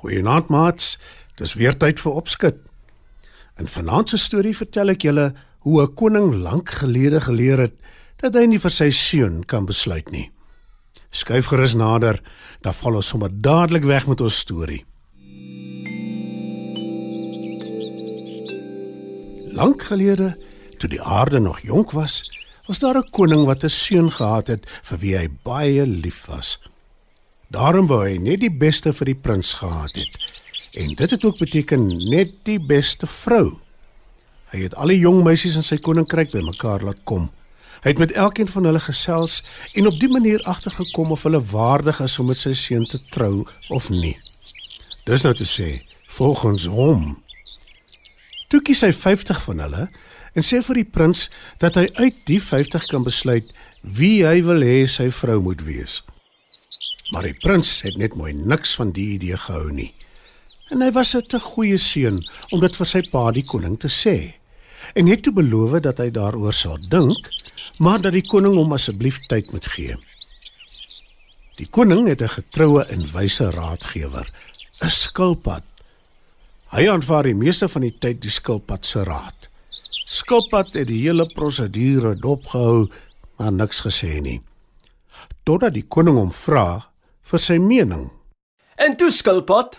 Goeienaand maats. Dis weer tyd vir opskud. In vanaand se storie vertel ek julle hoe 'n koning lank gelede geleer het dat hy nie vir sy seun kan besluit nie. Skuif gerus nader, dan val ons sommer dadelik weg met ons storie. Lank gelede, toe die aarde nog jonk was, was daar 'n koning wat 'n seun gehad het vir wie hy baie lief was. Daarom wou hy net die beste vir die prins gehad het. En dit het ook beteken net die beste vrou. Hy het al die jong meisies in sy koninkryk bymekaar laat kom. Hy het met elkeen van hulle gesels en op die manier agtergekom of hulle waardig is om met sy seun te trou of nie. Dis nou te sê, volgens hom. Toe kies hy 50 van hulle en sê vir die prins dat hy uit die 50 kan besluit wie hy wil hê sy vrou moet wees. Maar die prins het net mooi niks van die idee gehou nie. En hy was 'n te goeie seun om dit vir sy pa die koning te sê. En het toe beloof dat hy daaroor sal dink, maar dat die koning hom asseblief tyd moet gee. Die koning het 'n getroue en wyse raadgewer, 'n skilpad. Hy aanvaar die meeste van die tyd die skilpad se raad. Skilpad het die hele prosedure dopgehou, maar niks gesê nie. Totdat die koning hom vra vir sy mening. En toe skilpad,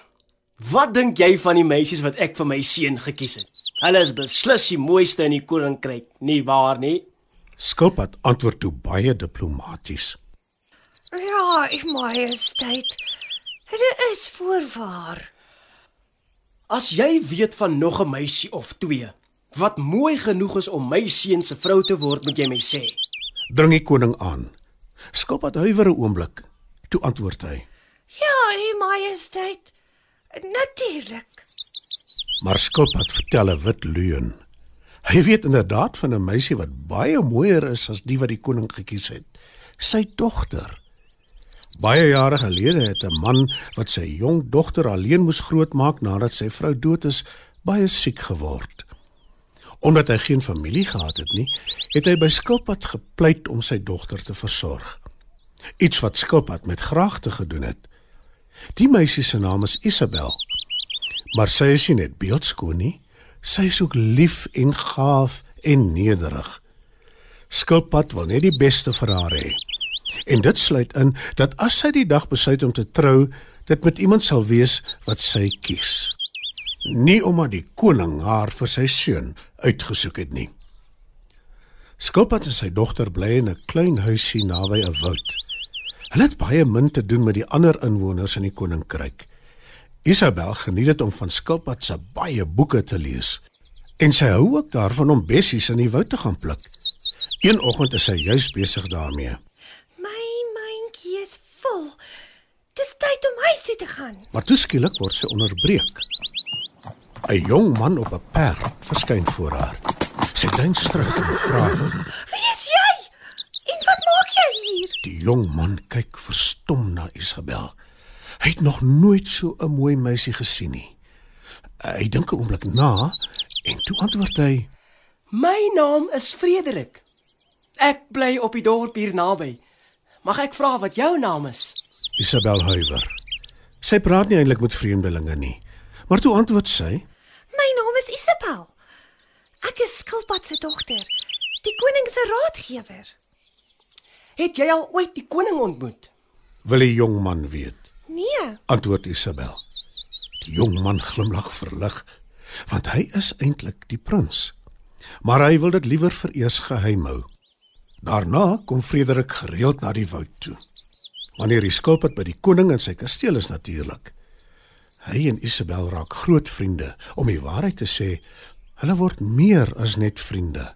wat dink jy van die meisies wat ek vir my seun gekies het? Hulle is beslis die mooiste in die koninkryk, nie waar nie? Skilpad antwoord toe baie diplomaties. Ja, ek majesteit. Dit is voorwaar. As jy weet van nog 'n meisie of twee wat mooi genoeg is om my seun se vrou te word, moet jy my sê. Dring die koning aan. Skilpad huiwer 'n oomblik. Toe antwoord hy: Ja, u majesteit. Natuurlik. Maar Skilpad vertel 'n wit leuen. Hy weet inderdaad van 'n meisie wat baie mooier is as die wat die koning gekies het. Sy dogter. Baie jare gelede het 'n man wat sy jong dogter alleen moes grootmaak nadat sy vrou dood is, baie siek geword. Omdat hy geen familie gehad het nie, het hy by Skilpad gepleit om sy dogter te versorg. Iets wat Skilpad met graagte gedoen het. Die meisie se naam is Isabel. Maar sy is nie net beeldskoon nie, sy is ook lief en gaaf en nederig. Skilpad wil net die beste vir haar hê. En dit sluit in dat as sy die dag besluit om te trou, dit met iemand sal wees wat sy kies. Nie omdat die koning haar vir sy seun uitgesoek het nie. Skilpad en sy dogter bly in 'n klein huisie naby 'n woud. Hulle het baie min te doen met die ander inwoners in die koninkryk. Isabel geniet dit om van Skilpad se baie boeke te lees en sy hou ook daarvan om bessies in die woud te gaan pluk. Een oggend is sy juis besig daarmee. My mandjie is vol. Dis tyd om huis toe te gaan. Maar toe skielik word sy onderbreek. 'n Jong man op 'n perd verskyn voor haar. Sy duins terug en vra: Wie is jy? En wat maak jy hier? Die jong man kyk verstom na Isabel. Hy het nog nooit so 'n mooi meisie gesien nie. Hy dink 'n oomblik na en toe antwoord hy: My naam is Frederik. Ek bly op die dorp hier naby. Mag ek vra wat jou naam is? Isabel huiwer. Sy praat nie eintlik met vreemdelinge nie, maar toe antwoord sy: My naam is Isabel. Ek is Skilpad se dogter, die koning se raadgewer. Het jy al ooit die koning ontmoet? "Wil die jong man weet?" Nee, antwoord Isabel. Die jong man glimlag verlig, want hy is eintlik die prins. Maar hy wil dit liewer vereers geheim hou. Daarna kom Frederik gereeld na die woud toe. Wanneer die skilpad by die koning in sy kasteel is natuurlik. Hy en Isabel raak groot vriende. Om die waarheid te sê, hulle word meer as net vriende.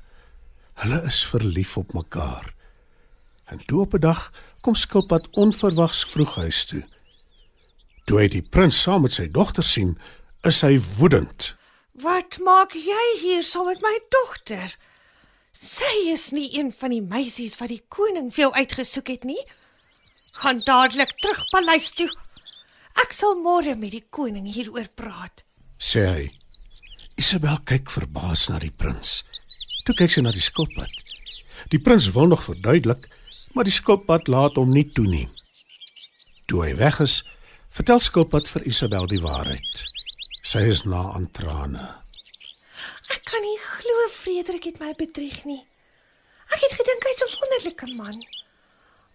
Hulle is verlief op mekaar. En toe op 'n dag kom Skilpad onverwags vroeg huis toe. Toe hy die prins saam met sy dogter sien, is hy woedend. Wat maak jy hier saam met my dogter? Sy is nie een van die meisies wat die koning vir jou uitgesoek het nie. Gaan dadelik terug paleis toe. Ek sal môre met die koning hieroor praat. sê hy. Isabel kyk verbaas na die prins. Toe kyk sy na die skilpad. Die prins wil nog verduidelik, maar die skilpad laat hom nie toe nie. Toe hy weg is, vertel skilpad vir Isabel die waarheid. Sy is na aan trane. Ek kan nie glo Frederik het my bedrieg nie. Ek het gedink hy's 'n wonderlike man.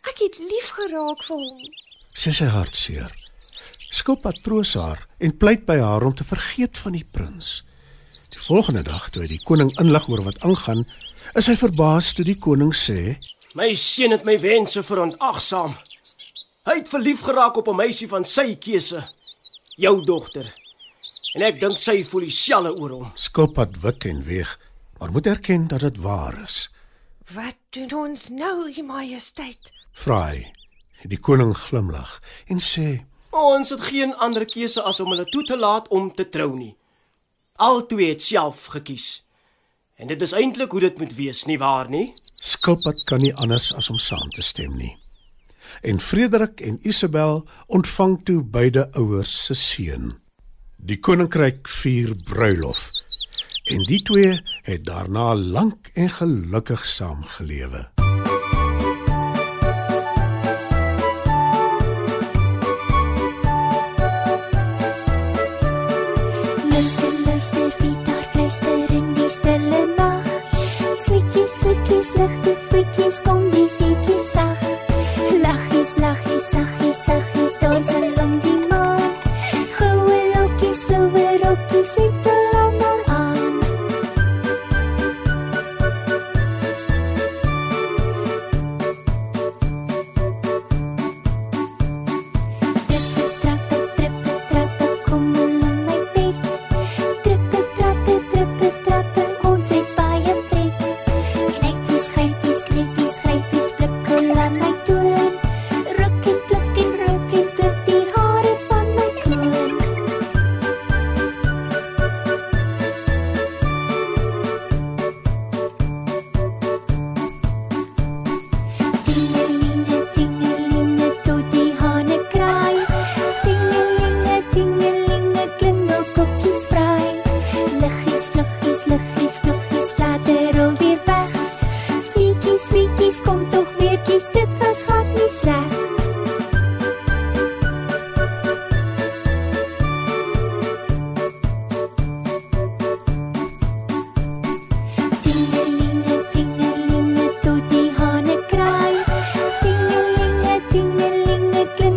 Ek het lief geraak vir hom. Sy sy hartseer. Skilpad troos haar en pleit by haar om te vergeet van die prins. Die volgende dag toe hy die koning inlig oor wat aangaan, is hy verbaas toe die koning sê: My seun het my wense verontagsaam. Hy het verlief geraak op 'n meisie van sy keuse, jou dogter. En ek dink sy voel dieselfde oor hom. Skilpad wik en weeg, maar moet erken dat dit waar is. Wat doen ons nou, U Majesteit? Vra hy. Die koning glimlag en sê: Ons het geen ander keuse as om hulle toe te laat om te trou nie. Albei het self gekies. En dit is eintlik hoe dit moet wees, nie waar nie? Skilpad kan nie anders as om saam te stem nie. En Frederik en Isabel ontvang toe beide ouers se seun. Die koninkryk vier bruilof en die twee het daarna lank en gelukkig saamgelewe. esperto fui que escondi.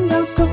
有个